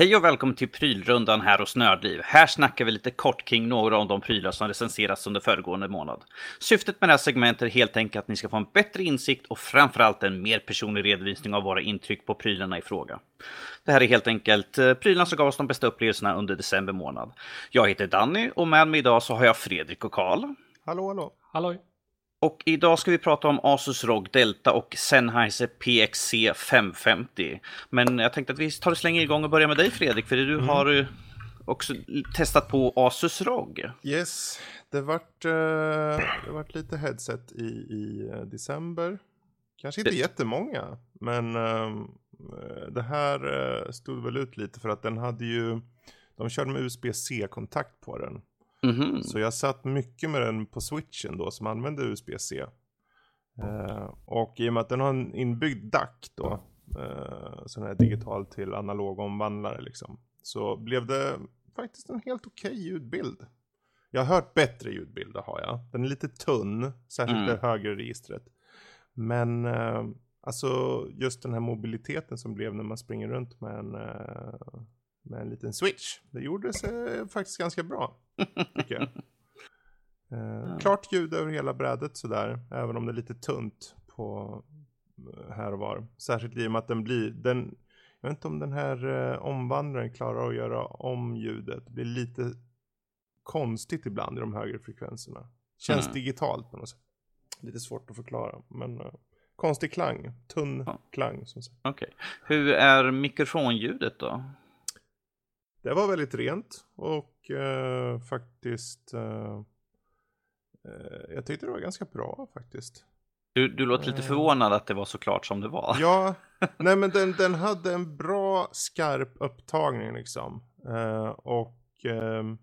Hej och välkommen till prylrundan här hos Nördliv. Här snackar vi lite kort kring några av de prylar som recenserats under föregående månad. Syftet med det här segmentet är helt enkelt att ni ska få en bättre insikt och framförallt en mer personlig redovisning av våra intryck på prylarna i fråga. Det här är helt enkelt eh, prylarna som gav oss de bästa upplevelserna under december månad. Jag heter Danny och med mig idag så har jag Fredrik och Karl. Hallå, hallå. Halloj. Och idag ska vi prata om Asus ROG Delta och Sennheiser PXC 550. Men jag tänkte att vi tar och slänger igång och börjar med dig Fredrik, för du mm. har också testat på Asus ROG. Yes, det vart, uh, det vart lite headset i, i uh, december. Kanske inte det... jättemånga, men uh, det här stod väl ut lite för att den hade ju, de körde med USB-C-kontakt på den. Mm-hmm. Så jag satt mycket med den på switchen då som använde USB-C. Uh, och i och med att den har en inbyggd DAC då, uh, sån här digital till analog omvandlare liksom, så blev det faktiskt en helt okej okay ljudbild. Jag har hört bättre ljudbilder har jag. Den är lite tunn, särskilt mm. det högre registret. Men uh, alltså just den här mobiliteten som blev när man springer runt med en, uh, med en liten switch. Det gjorde sig faktiskt ganska bra. Tycker jag. Eh, ja. Klart ljud över hela brädet sådär. Även om det är lite tunt på eh, här och var. Särskilt i och med att den blir, den, jag vet inte om den här eh, omvandlaren klarar att göra om ljudet. Det blir lite konstigt ibland i de högre frekvenserna. Känns mm. digitalt på något sätt. Lite svårt att förklara. Men uh, konstig klang. Tunn ja. klang som sagt. Okej. Okay. Hur är mikrofonljudet då? Det var väldigt rent och uh, faktiskt uh, uh, jag tyckte det var ganska bra faktiskt. Du, du låter lite förvånad att det var så klart som det var. Ja, nej men den, den hade en bra skarp upptagning liksom. och ehm,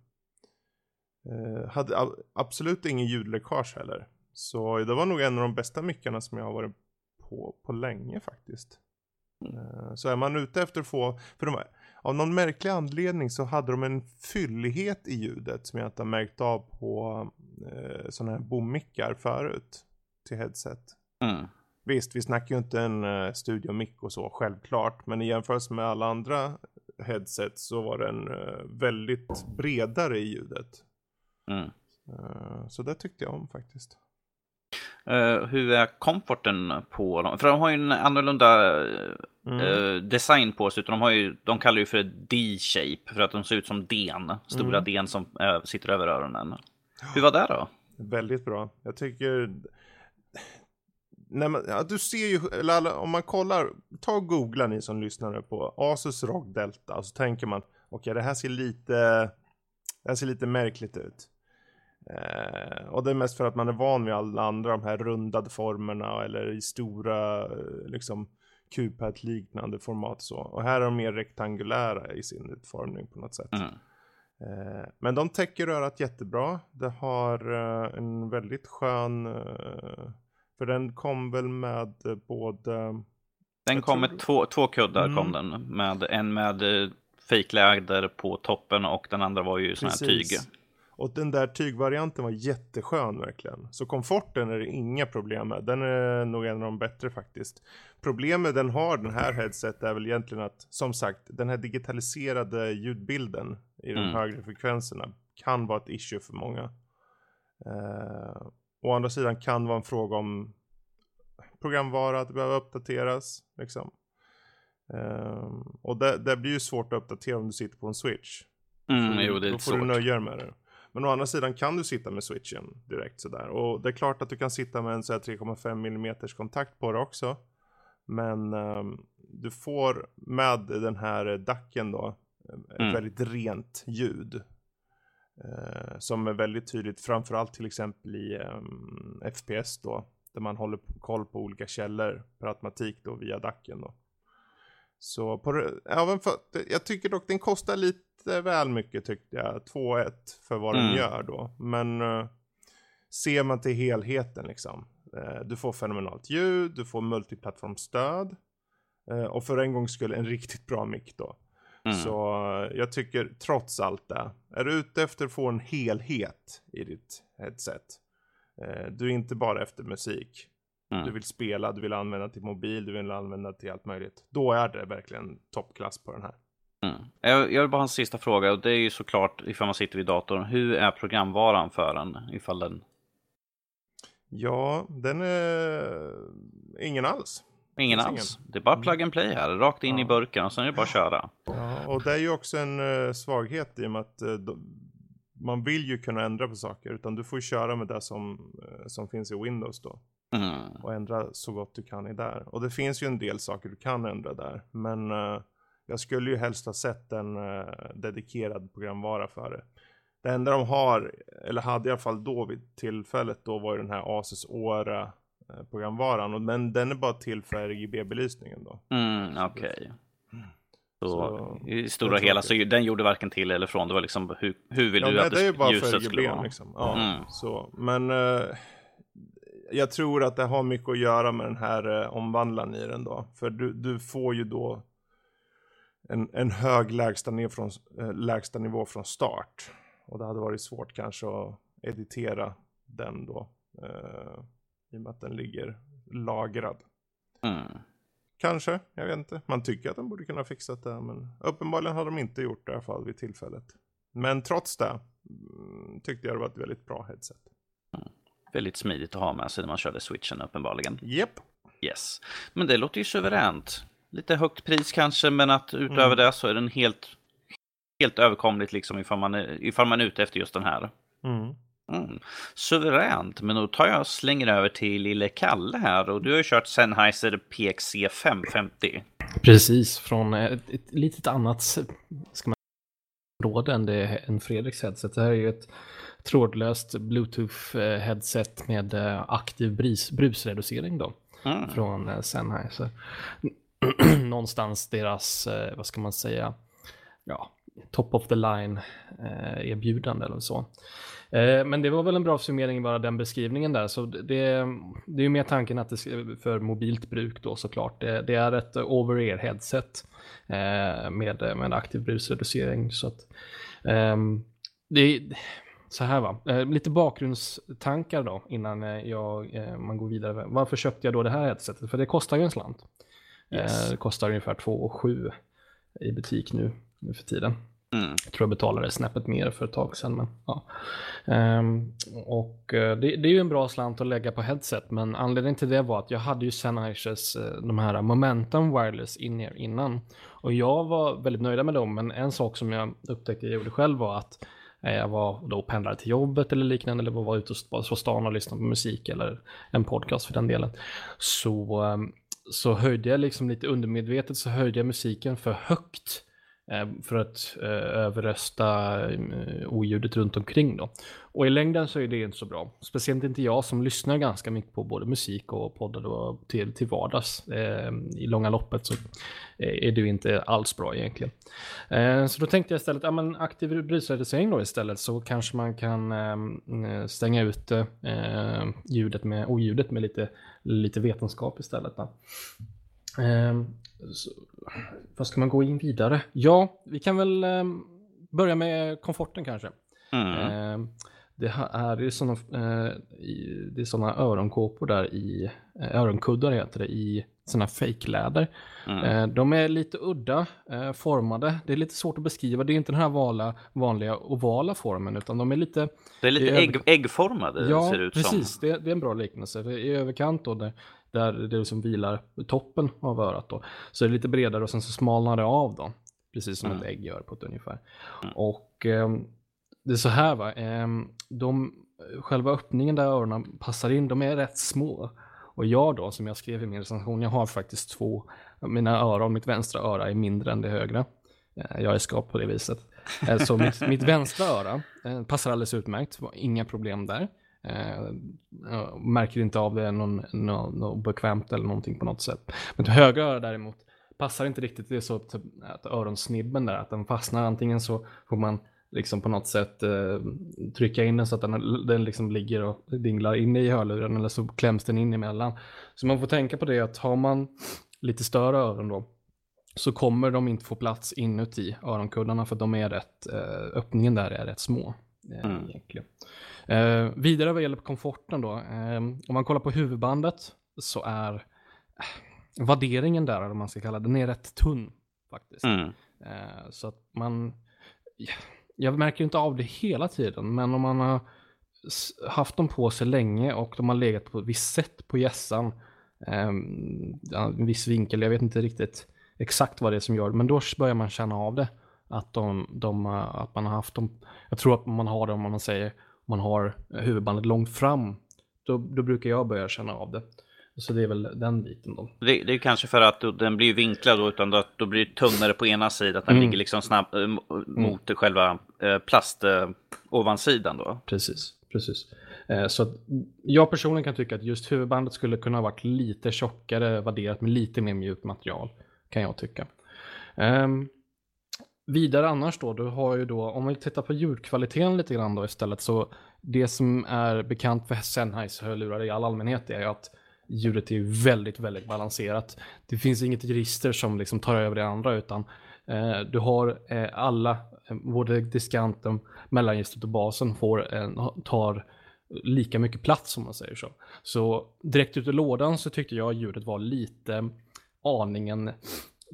hade absolut ingen ljudläckage heller. Så det var nog en av de bästa mickarna som jag har varit på på länge faktiskt. Mm. Så är man ute efter att få, för de, av någon märklig anledning så hade de en fyllighet i ljudet som jag inte har märkt av på eh, sådana här bommickar förut till headset. Mm. Visst, vi snackar ju inte en uh, studiomick och så självklart, men i jämförelse med alla andra headset så var den uh, väldigt bredare i ljudet. Mm. Uh, så det tyckte jag om faktiskt. Uh, hur är komforten på dem? För de har ju en annorlunda mm. uh, design på sig. Utan de, har ju, de kallar ju för D-shape för att de ser ut som den. Stora mm. den som uh, sitter över öronen. Hur var det då? Väldigt bra. Jag tycker... Nej, men, ja, du ser ju, eller om man kollar, ta och googla ni som lyssnar på Asus ROG Delta. Så tänker man, okej okay, det här ser lite, det här ser lite märkligt ut. Eh, och det är mest för att man är van vid alla andra de här rundade formerna eller i stora eh, liksom QPAT-liknande format så. Och här är de mer rektangulära i sin utformning på något sätt. Mm. Eh, men de täcker örat jättebra. Det har eh, en väldigt skön, eh, för den kom väl med både den kom med två, två kuddar mm. kom den med en med eh, fejkläder på toppen och den andra var ju sån här tyg. Och den där tygvarianten var jätteskön verkligen. Så komforten är det inga problem med. Den är nog en av de bättre faktiskt. Problemet den har, den här headset, är väl egentligen att, som sagt, den här digitaliserade ljudbilden i de mm. högre frekvenserna kan vara ett issue för många. Uh, å andra sidan kan vara en fråga om programvara, att det behöver uppdateras. Liksom. Uh, och det, det, blir ju svårt att uppdatera om du sitter på en switch. Mm, jo, det är Då får svårt. du nöja dig med det. Men å andra sidan kan du sitta med switchen direkt sådär. Och det är klart att du kan sitta med en 3,5 mm kontakt på det också. Men um, du får med den här dacken då ett mm. väldigt rent ljud. Uh, som är väldigt tydligt, framförallt till exempel i um, FPS då. Där man håller koll på olika källor per automatik då via dacken då. Så på, även för, jag tycker dock den kostar lite väl mycket tyckte jag. 2-1 för vad mm. den gör då. Men uh, ser man till helheten liksom. Uh, du får fenomenalt ljud, du får multiplattformstöd. Uh, och för en gång skulle en riktigt bra mick då. Mm. Så jag tycker trots allt det. Är du ute efter att få en helhet i ditt headset. du är inte bara efter musik. Mm. Du vill spela, du vill använda till mobil, du vill använda till allt möjligt. Då är det verkligen toppklass på den här. Mm. Jag, jag vill bara ha en sista fråga och det är ju såklart ifall man sitter vid datorn. Hur är programvaran för den? Ifall den... Ja, den är ingen alls. Ingen alls. Ingen. Det är bara plug and play här, rakt in ja. i burken och sen är det bara att köra. Ja, och det är ju också en uh, svaghet i och med att uh, man vill ju kunna ändra på saker utan du får köra med det som, uh, som finns i Windows då. Mm. Och ändra så gott du kan i där. Och det finns ju en del saker du kan ändra där. Men jag skulle ju helst ha sett en dedikerad programvara för det. Det enda de har, eller hade i alla fall då vid tillfället då var ju den här Asus Ora Eh, programvaran. Men den är bara till för RGB-belysningen då. Mm, okej. Okay. Så, så, i stora hela så den gjorde varken till eller från. Det var liksom hur, hur vill ja, du nej, att det, är bara ljuset för RGB, skulle vara? Liksom. Ja, mm. så. Men uh, jag tror att det har mycket att göra med den här uh, omvandlaren i den då. För du, du får ju då en, en hög lägstanivå från, uh, lägstanivå från start. Och det hade varit svårt kanske att editera den då. Uh, i och med att den ligger lagrad. Mm. Kanske, jag vet inte. Man tycker att de borde kunna fixat det, men uppenbarligen har de inte gjort det i alla fall vid tillfället. Men trots det mm, tyckte jag det var ett väldigt bra headset. Mm. Väldigt smidigt att ha med sig när man körde switchen uppenbarligen. Japp. Yep. Yes. Men det låter ju suveränt. Lite högt pris kanske, men att utöver mm. det så är den helt, helt överkomligt liksom ifall man, är, ifall man är ute efter just den här. Mm. Mm. Suveränt, men då tar jag och slänger över till lille Kalle här och du har ju kört Sennheiser PXC 550. Precis, från ett, ett litet annat ska man område än, det, än Fredriks headset. Det här är ju ett trådlöst Bluetooth-headset med eh, aktiv brus, brusreducering då. Mm. Från eh, Sennheiser. Någonstans deras, eh, vad ska man säga, ja, top of the line eh, erbjudande eller så. Eh, men det var väl en bra summering bara den beskrivningen där. Så det, det är ju mer tanken att det för mobilt bruk då såklart. Det, det är ett over-ear headset eh, med, med aktiv brusreducering. Så att, ehm, det är så här va, eh, lite bakgrundstankar då innan eh, jag, man går vidare. Varför köpte jag då det här headsetet? För det kostar ju en slant. Yes. Det kostar ungefär 2 7 i butik nu, nu för tiden. Mm. Jag tror jag betalade snäppet mer för ett tag sedan. Men, ja. Um, och uh, det, det, är ju en bra slant att lägga på headset, men anledningen till det var att jag hade ju Sennheisers, uh, de här Momentum Wireless in innan. Och jag var väldigt nöjda med dem, men en sak som jag upptäckte jag gjorde själv var att jag var då pendlade till jobbet eller liknande, eller var ute på stan och lyssnade på musik eller en podcast för den delen. Så, um, så höjde jag liksom lite undermedvetet så höjde jag musiken för högt eh, för att eh, överrösta eh, oljudet runt omkring då. Och i längden så är det inte så bra. Speciellt inte jag som lyssnar ganska mycket på både musik och poddar och till, till vardags. Eh, I långa loppet så eh, är det ju inte alls bra egentligen. Så då tänkte jag istället, ja men aktiv brusreducering då istället så kanske man kan stänga ut ljudet med, oljudet med lite, lite vetenskap istället. Då. Så, vad ska man gå in vidare? Ja, vi kan väl eh, börja med komforten kanske. Mm. Eh, det är ju sådana, det är öronkåpor där i, eh, öronkuddar heter det, i sådana fejkläder. Mm. Eh, de är lite udda eh, formade. Det är lite svårt att beskriva. Det är inte den här vala, vanliga ovala formen utan de är lite... Det är lite ägg, äggformade ja, ser det ut precis, som. precis. Det, det, är en bra liknelse. I överkant då, där, där det liksom vilar toppen av örat då. Så det är lite bredare och sen så smalnar det av då. Precis som mm. ett ägg gör på ett ungefär. Mm. Och eh, det är så här va. Eh, de, själva öppningen där öronen passar in, de är rätt små. Och jag då, som jag skrev i min recension, jag har faktiskt två, mina öron, mitt vänstra öra är mindre än det högra. Eh, jag är skapt på det viset. Eh, så mitt, mitt vänstra öra eh, passar alldeles utmärkt, inga problem där. Jag märker inte av det någon, någon, någon bekvämt eller någonting på något sätt. Men högra öra däremot passar inte riktigt. Det är så att öronsnibben där, att den fastnar. Antingen så får man liksom på något sätt eh, trycka in den så att den, den liksom ligger och dinglar inne i hörluren eller så kläms den in emellan. Så man får tänka på det att har man lite större öron då så kommer de inte få plats inuti öronkuddarna för de är rätt, eh, öppningen där är rätt små. Eh, mm. egentligen. Eh, vidare vad gäller komforten då. Eh, om man kollar på huvudbandet så är värderingen där, om man ska kalla det, den är rätt tunn faktiskt. Mm. Så att man, jag märker inte av det hela tiden, men om man har haft dem på sig länge och de har legat på ett visst sätt på gässan, ehm, en viss vinkel, jag vet inte riktigt exakt vad det är som gör det, men då börjar man känna av det. Att, de, de, eh, att man har haft dem, jag tror att man har det om man säger, man har huvudbandet långt fram, då, då brukar jag börja känna av det. Så det är väl den biten då. Det, det är kanske för att den blir vinklad då, utan då, då blir det tunnare på ena sidan, att den mm. ligger liksom snabbt äh, mot mm. själva äh, plast äh, ovansidan då. Precis, precis. Så att jag personligen kan tycka att just huvudbandet skulle kunna ha varit lite tjockare, vadderat med lite mer mjukt material, kan jag tycka. Um, vidare annars då, du har ju då, om vi tittar på ljudkvaliteten lite grann då istället, så det som är bekant för Sennheiser-hörlurar i all allmänhet är att ljudet är väldigt, väldigt balanserat. Det finns inget register som liksom tar över det andra utan eh, du har eh, alla, eh, både diskanten, mellangistret och basen får, eh, tar lika mycket plats om man säger så. Så direkt ut ur lådan så tyckte jag ljudet var lite aningen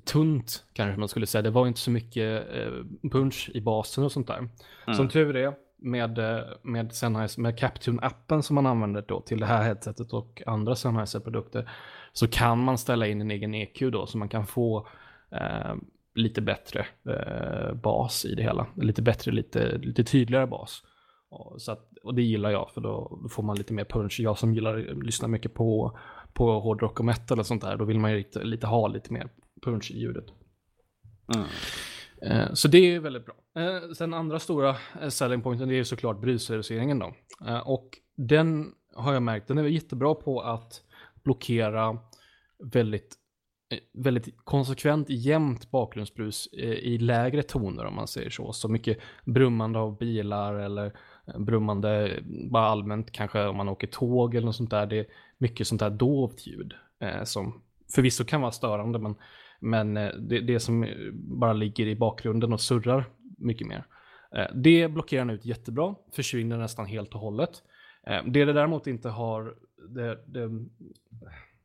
tunt kanske man skulle säga. Det var inte så mycket eh, punch i basen och sånt där. Mm. Som tur är med, eh, med Sennheiser, med Captune-appen som man använder då till det här headsetet och andra Sennheiser-produkter så kan man ställa in en egen EQ då så man kan få eh, lite bättre eh, bas i det hela. Lite bättre, lite, lite tydligare bas. Och, så att, och det gillar jag för då, då, får man lite mer punch. Jag som gillar att lyssna mycket på, på hårdrock och metal och sånt där, då vill man ju lite, lite ha lite mer punch i ljudet. Mm. Eh, så det är väldigt bra. Eh, sen andra stora eh, selling pointen det är såklart brusreduceringen då. Och den har jag märkt, den är jättebra på att blockera väldigt, väldigt konsekvent jämnt bakgrundsbrus i lägre toner om man säger så. Så mycket brummande av bilar eller brummande bara allmänt kanske om man åker tåg eller något sånt där. Det är mycket sånt där dovt ljud som förvisso kan vara störande men men eh, det, det som eh, bara ligger i bakgrunden och surrar mycket mer. Eh, det blockerar den ut jättebra, försvinner nästan helt och hållet. Det det däremot inte har, det, det,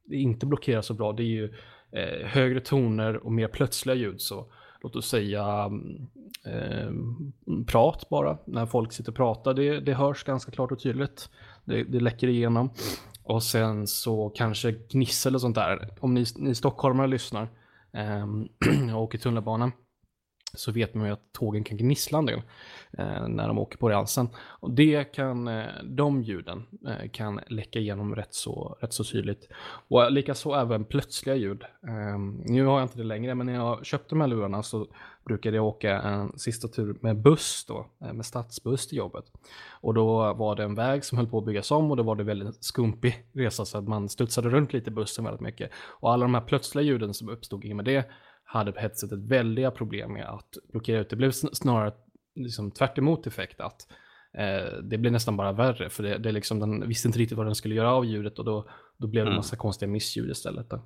det inte blockerar så bra, det är ju högre toner och mer plötsliga ljud. Så låt oss säga mm, eh, prat bara, när folk sitter och pratar, det, det hörs ganska klart och tydligt. Det, det läcker igenom. Och sen så kanske gnissel och sånt där. Om ni, ni stockholmare lyssnar, jag åker tunnelbana så vet man ju att tågen kan gnissla en del eh, när de åker på rälsen. Och det kan, eh, de ljuden eh, kan läcka igenom rätt så, rätt så tydligt. Och likaså även plötsliga ljud. Ehm, nu har jag inte det längre, men när jag köpte de här lurarna så brukade jag åka en sista tur med buss då, eh, med stadsbuss till jobbet. Och då var det en väg som höll på att byggas om och då var det väldigt skumpig resa så att man studsade runt lite i bussen väldigt mycket. Och alla de här plötsliga ljuden som uppstod i och med det hade headsetet väldiga problem med att blockera ut. Det blev snarare liksom tvärt effekt att eh, det blev nästan bara värre för det, det liksom, den visste inte riktigt vad den skulle göra av ljudet och då, då blev det en mm. massa konstiga missljud istället. Då.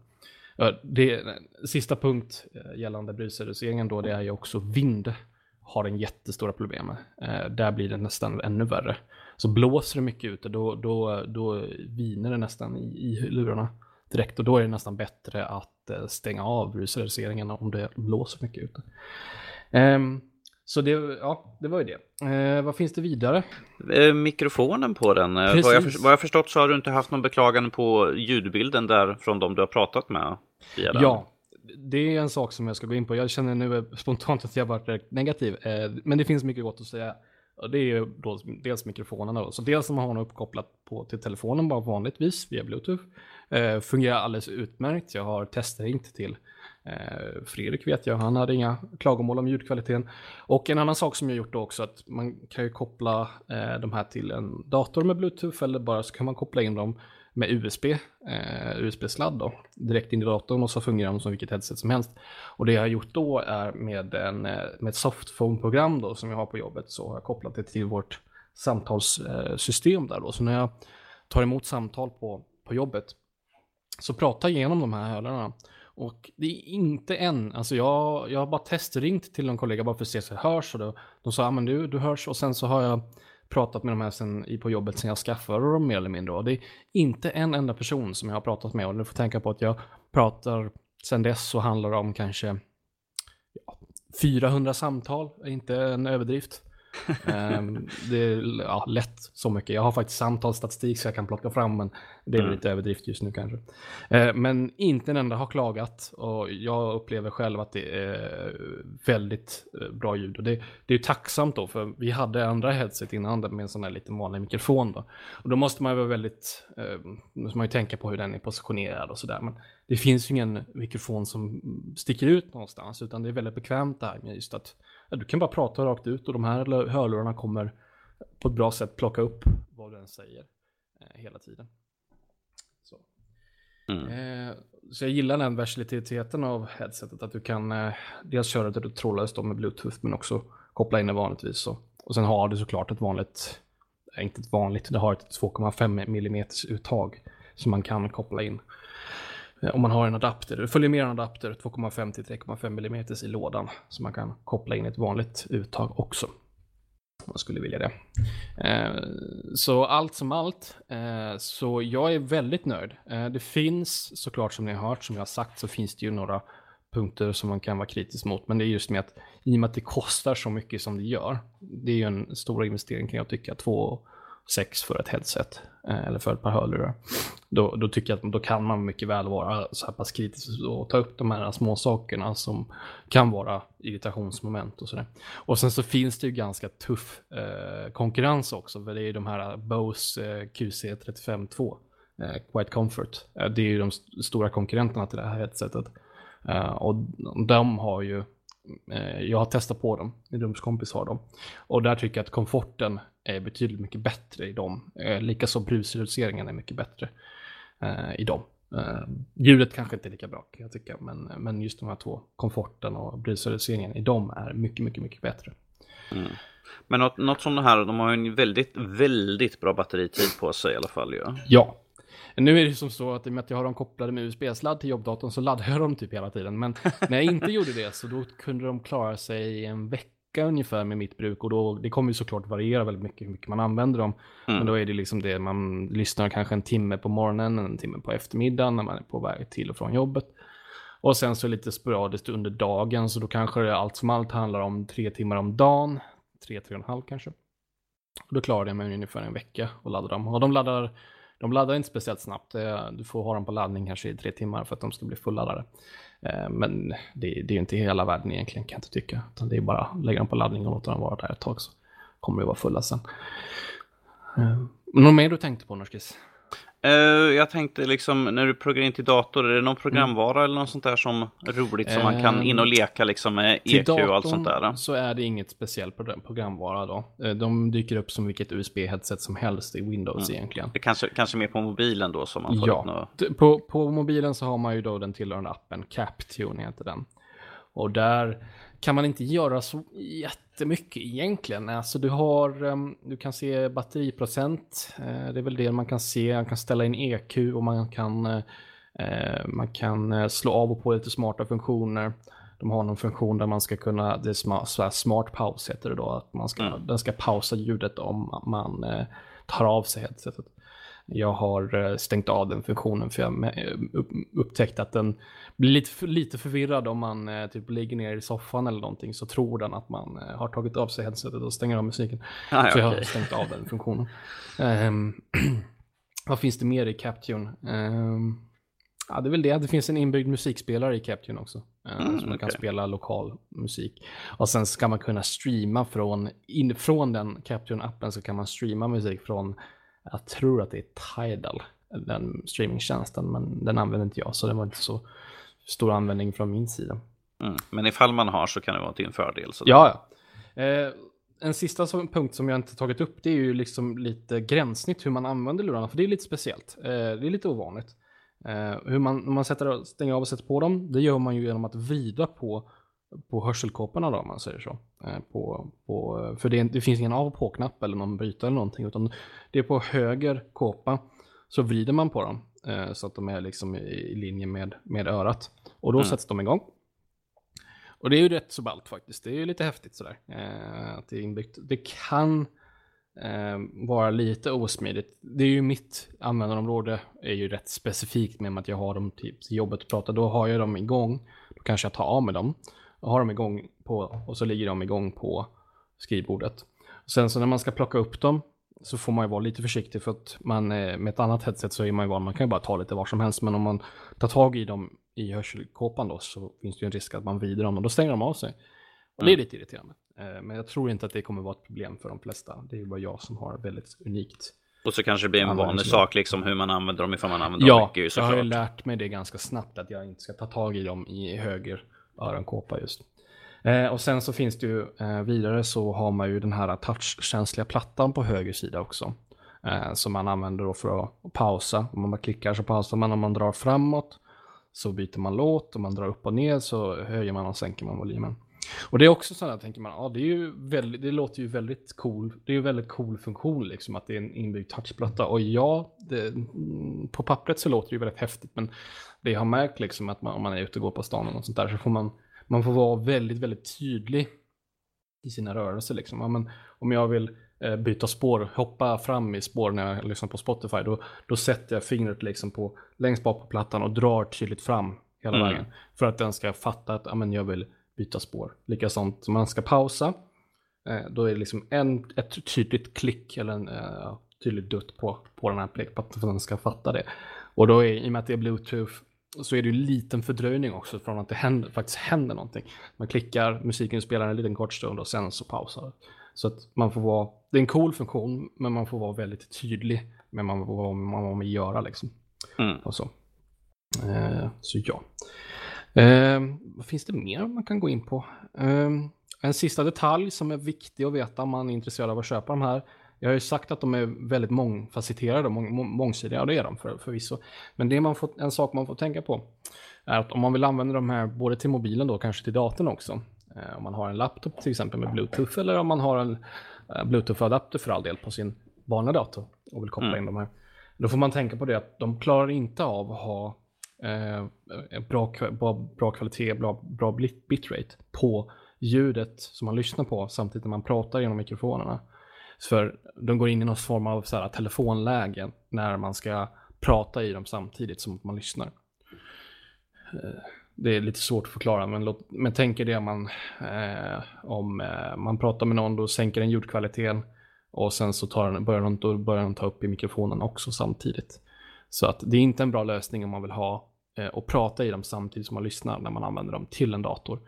Det, sista punkt eh, gällande brusreduceringen då, det är ju också vind har en jättestora problem med. Eh, där blir det nästan ännu värre. Så blåser det mycket ute, då, då, då viner det nästan i, i lurarna direkt och då är det nästan bättre att eh, stänga av brusreduceringen om det blåser mycket ute. Um, så det, ja, det var ju det. Eh, vad finns det vidare? Eh, mikrofonen på den. Precis. Vad jag, för, vad jag förstått så har du inte haft någon beklagande på ljudbilden där från de du har pratat med? Ja, det är en sak som jag ska gå in på. Jag känner nu spontant att jag varit negativ, eh, men det finns mycket gott att säga. Det är då dels mikrofonerna då. Så dels om man har den uppkopplat på, till telefonen bara vanligtvis via bluetooth. Eh, fungerar alldeles utmärkt. Jag har testringt till eh, Fredrik vet jag, han hade inga klagomål om ljudkvaliteten. Och en annan sak som jag gjort då också att man kan ju koppla eh, de här till en dator med bluetooth eller bara så kan man koppla in dem med USB, eh, USB-sladd då, direkt in i datorn och så fungerar de som vilket headset som helst. Och det jag har gjort då är med, en, eh, med ett softphone-program då som jag har på jobbet så har jag kopplat det till vårt samtalssystem eh, där då. Så när jag tar emot samtal på, på jobbet så pratar jag igenom de här hörlurarna. Och det är inte än, alltså jag, jag har bara testringt till någon kollega bara för att se så det hörs och då, de sa, ja men du, du hörs och sen så har jag pratat med de här sen, på jobbet sen jag skaffade dem mer eller mindre. Och det är inte en enda person som jag har pratat med och du får tänka på att jag pratar sen dess så handlar det om kanske ja, 400 samtal inte en överdrift um, det är ja, lätt så mycket. Jag har faktiskt samtalsstatistik så jag kan plocka fram, men det är mm. lite överdrift just nu kanske. Uh, men inte en enda har klagat och jag upplever själv att det är väldigt uh, bra ljud. Och det, det är tacksamt då, för vi hade andra headset innan med en sån här lite vanlig mikrofon. Då. Och då måste man vara väldigt, uh, måste man ju tänka på hur den är positionerad och sådär. Men det finns ju ingen mikrofon som sticker ut någonstans, utan det är väldigt bekvämt där med just att ja, du kan bara prata rakt ut och de här hörlurarna kommer på ett bra sätt plocka upp vad du än säger eh, hela tiden. Så. Mm. Eh, så jag gillar den versatiliteten av headsetet, att du kan eh, dels köra det trådlöst med bluetooth, men också koppla in det vanligtvis. Så. Och sen har du såklart ett vanligt, inte ett vanligt, det har ett 2,5 mm uttag som man kan koppla in. Eh, om man har en adapter. Det följer med en adapter 2,5 till 3,5 mm i lådan. Så man kan koppla in ett vanligt uttag också. Om man skulle vilja det. Eh, så allt som allt, eh, så jag är väldigt nöjd. Det finns såklart som ni har hört, som jag har sagt, så finns det ju några punkter som man kan vara kritisk mot. Men det är just med att i och med att det kostar så mycket som det gör. Det är ju en stor investering kan jag tycka. 6 för ett headset eh, eller för ett par hörlurar då, då tycker jag att då kan man mycket väl vara så här pass kritisk och ta upp de här små sakerna som kan vara irritationsmoment och sådär. Och sen så finns det ju ganska tuff eh, konkurrens också, för det är ju de här Bose eh, QC352, eh, Quiet Comfort. Eh, det är ju de st stora konkurrenterna till det här headsetet. Eh, och de har ju, jag har testat på dem, min rumskompis har dem. Och där tycker jag att komforten är betydligt mycket bättre i dem. Uh, Likaså brusreduceringen är mycket bättre eh, i dem. Eh, ljudet kanske inte är lika bra kan jag tycka, men, men just de här två, komforten och brusreduceringen i dem är mycket, mycket, mycket bättre. Mm. Men något, något som det här, de har ju en väldigt, väldigt bra batteritid på sig i alla fall. Ja. ja. Nu är det som så att i och med att jag har dem kopplade med USB-sladd till jobbdatorn så laddar jag dem typ hela tiden. Men när jag inte gjorde det så då kunde de klara sig en vecka ungefär med mitt bruk och då, det kommer ju såklart variera väldigt mycket hur mycket man använder dem. Mm. Men då är det liksom det, man lyssnar kanske en timme på morgonen, en timme på eftermiddagen när man är på väg till och från jobbet. Och sen så lite sporadiskt under dagen, så då kanske det allt som allt handlar om tre timmar om dagen, tre, tre och en halv kanske. Och då klarar det mig ungefär en vecka att ladda dem. Och de laddar, de laddar inte speciellt snabbt, eh, du får ha dem på laddning kanske i tre timmar för att de ska bli fulladdade. Eh, men det, det är ju inte hela världen egentligen kan jag inte tycka. Utan det är bara att lägga dem på laddning och låta dem vara där ett tag så kommer de vara fulla sen. Mm. något mer du tänkte på Norskis? Uh, jag tänkte liksom när du programmerar in till dator, är det någon programvara mm. eller något sånt där som roligt som uh, man kan in och leka liksom med EQ och allt sånt där? så är det inget speciellt programvara då. Uh, de dyker upp som vilket USB-headset som helst i Windows mm. egentligen. Det kanske, kanske mer på mobilen då som man får Ja, något... på, på mobilen så har man ju då den tillhörande appen Captune heter den. Och där kan man inte göra så jättemycket egentligen. Alltså du har, um, du kan se batteriprocent. Uh, det är väl det man kan se. Man kan ställa in EQ och man kan, uh, man kan slå av och på lite smarta funktioner. De har någon funktion där man ska kunna, det är smart, så smart paus heter det då, att man ska, mm. den ska pausa ljudet om man tar av sig headsetet. Jag har stängt av den funktionen för jag upptäckte att den blir lite, lite förvirrad om man eh, typ ligger ner i soffan eller någonting så tror den att man eh, har tagit av sig headsetet och stänger av musiken. Ah, så okay. jag har stängt av den funktionen. Um, vad finns det mer i Captune? Um, ja, det är väl det. Det finns en inbyggd musikspelare i Captune också. Mm, så man okay. kan spela lokal musik. Och sen ska man kunna streama från, in, från den Captune-appen så kan man streama musik från, jag tror att det är Tidal, den streamingtjänsten, men den använder inte jag så det var inte så stor användning från min sida. Mm. Men ifall man har så kan det vara till en fördel. Så ja, ja. Eh, en sista som, punkt som jag inte tagit upp det är ju liksom lite gränssnitt hur man använder lurarna, för det är lite speciellt. Eh, det är lite ovanligt. Eh, hur man, man sätter, stänger av och sätter på dem, det gör man ju genom att vrida på, på hörselkåporna då, om man säger så. Eh, på, på, för det, det, finns ingen av och på-knapp eller någon brytare eller någonting, utan det är på höger kåpa så vrider man på dem eh, så att de är liksom i, linje med, med örat. Och då mm. sätts de igång. Och det är ju rätt så ballt faktiskt. Det är ju lite häftigt sådär. Eh, att det är inbyggt. Det kan eh, vara lite osmidigt. Det är ju mitt användarområde är ju rätt specifikt med att jag har dem typ i jobbet och pratar. Då har jag dem igång. Då kanske jag tar av med dem. Har dem igång på, och så ligger de igång på skrivbordet. Sen så när man ska plocka upp dem så får man ju vara lite försiktig för att man eh, med ett annat headset så är man ju van, man kan ju bara ta lite var som helst men om man tar tag i dem i hörselkåpan då så finns det ju en risk att man vrider dem och då stänger de av sig. Och det är lite irriterande. Eh, men jag tror inte att det kommer vara ett problem för de flesta. Det är ju bara jag som har väldigt unikt. Och så kanske det blir en vanlig sak liksom hur man använder dem ifall man använder ja, dem mycket. Ja, jag har ju lärt mig det ganska snabbt att jag inte ska ta tag i dem i höger öronkåpa just. Eh, och sen så finns det ju eh, vidare så har man ju den här touchkänsliga plattan på höger sida också. Eh, som man använder då för att pausa. Om man bara klickar så pausar man. Om man drar framåt så byter man låt. Om man drar upp och ner så höjer man och sänker man volymen. Och det är också sådär, tänker man, ja det är ju väldigt, det låter ju väldigt cool. Det är ju väldigt cool funktion liksom att det är en inbyggd touchplatta. Och ja, det, mm, på pappret så låter det ju väldigt häftigt. Men det jag har märkt liksom att man, om man är ute och går på stan och sånt där så får man man får vara väldigt, väldigt tydlig i sina rörelser. Liksom. Ja, men om jag vill eh, byta spår, hoppa fram i spår när jag lyssnar på Spotify, då, då sätter jag fingret liksom på, längst bak på plattan och drar tydligt fram hela mm. vägen. För att den ska fatta att ja, men jag vill byta spår. Likasånt som man ska pausa, eh, då är det liksom en, ett tydligt klick eller en eh, tydlig dutt på, på den här plekplattan för att den ska fatta det. Och då är, i och med att det är bluetooth så är det ju en liten fördröjning också från att det händer, faktiskt händer någonting. Man klickar, musiken spelar en liten kort stund och sen så pausar det. Så att man får vara, det är en cool funktion, men man får vara väldigt tydlig med vad man, man vill göra liksom. Mm. Och så. Eh, så ja. Eh, vad finns det mer man kan gå in på? Eh, en sista detalj som är viktig att veta om man är intresserad av att köpa de här jag har ju sagt att de är väldigt mångfacetterade och mång, mångsidiga, och det är de för, förvisso. Men det man får, en sak man får tänka på är att om man vill använda de här både till mobilen då, kanske till datorn också. Eh, om man har en laptop till exempel med bluetooth eller om man har en eh, bluetooth-adapter för all del på sin vanliga dator och vill koppla mm. in de här. Då får man tänka på det att de klarar inte av att ha eh, bra, bra, bra kvalitet, bra, bra bitrate på ljudet som man lyssnar på samtidigt när man pratar genom mikrofonerna. För de går in i någon form av så här, telefonläge när man ska prata i dem samtidigt som man lyssnar. Eh, det är lite svårt att förklara, men, låt, men tänk er det man, eh, om eh, man pratar med någon, då sänker den ljudkvaliteten och sen så tar den, börjar, den, då börjar den ta upp i mikrofonen också samtidigt. Så att det är inte en bra lösning om man vill ha eh, och prata i dem samtidigt som man lyssnar när man använder dem till en dator.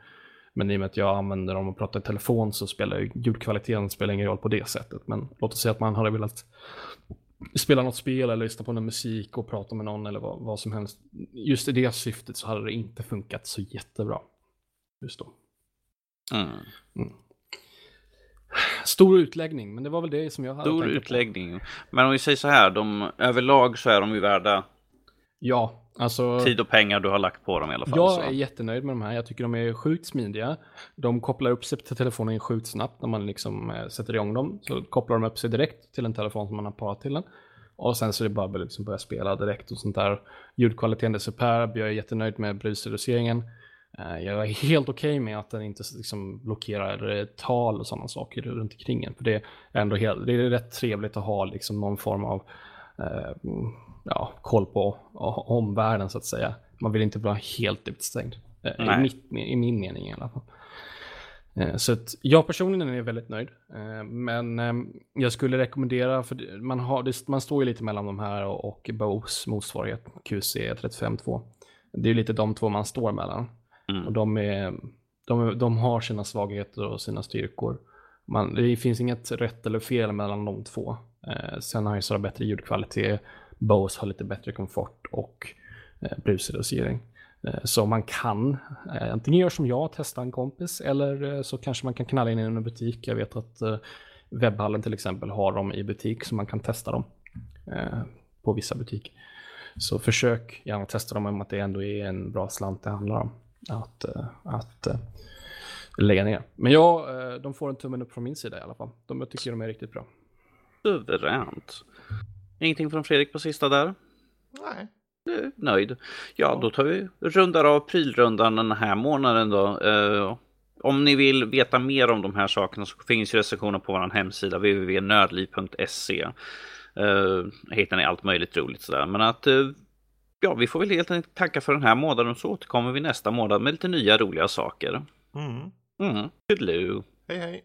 Men i och med att jag använder dem och pratar i telefon så spelar ljudkvaliteten spelar ingen roll på det sättet. Men låt oss säga att man hade velat spela något spel eller lyssna på någon musik och prata med någon eller vad, vad som helst. Just i det syftet så hade det inte funkat så jättebra. Just då. Mm. Mm. Stor utläggning, men det var väl det som jag hade Stor utläggning. På. Men om vi säger så här, de, överlag så är de ju värda Ja, Alltså, Tid och pengar du har lagt på dem i alla fall. Jag så. är jättenöjd med de här. Jag tycker de är sjukt smidiga. De kopplar upp sig till telefonen sjukt snabbt när man liksom eh, sätter igång dem. Så kopplar de upp sig direkt till en telefon som man har parat till den. Och sen så är det bara att liksom börja spela direkt och sånt där. Ljudkvaliteten är superb. Jag är jättenöjd med brusreduceringen. Eh, jag är helt okej okay med att den inte liksom blockerar tal och sådana saker runt omkring en. För det är ändå helt, det är rätt trevligt att ha liksom någon form av eh, ja, koll på omvärlden så att säga. Man vill inte vara helt utstängd. Eh, I, mitt, I, min mening i alla fall. Eh, så att jag personligen är väldigt nöjd. Eh, men jag skulle rekommendera, för man, har, man står ju lite mellan de här och Bose motsvarighet QC352. Det är lite de två man står mellan. Mm. Och de, är, de, de har sina svagheter och sina styrkor. Man, det finns inget rätt eller fel mellan de två. Eh, sen har ju bättre ljudkvalitet Bose har lite bättre komfort och eh, brusreducering. Eh, så man kan eh, antingen göra som jag, testa en kompis, eller eh, så kanske man kan knalla in i en butik. Jag vet att eh, Webbhallen till exempel har dem i butik så man kan testa dem eh, på vissa butiker. Så försök gärna testa dem om att det ändå är en bra slant det handlar om att, eh, att eh, lägga ner. Men ja, de får en tummen upp från min sida i alla fall. De, jag tycker de är riktigt bra. Suveränt. Ingenting från Fredrik på sista där? Nej. Du är nöjd. Ja, då tar vi rundar av prylrundan den här månaden då. Uh, om ni vill veta mer om de här sakerna så finns recensioner på vår hemsida www.nördliv.se. Uh, hittar ni allt möjligt roligt sådär. Men att uh, ja, vi får väl helt enkelt tacka för den här månaden och så återkommer vi nästa månad med lite nya roliga saker. Mm. Mm. Toodaloo. Hej hej.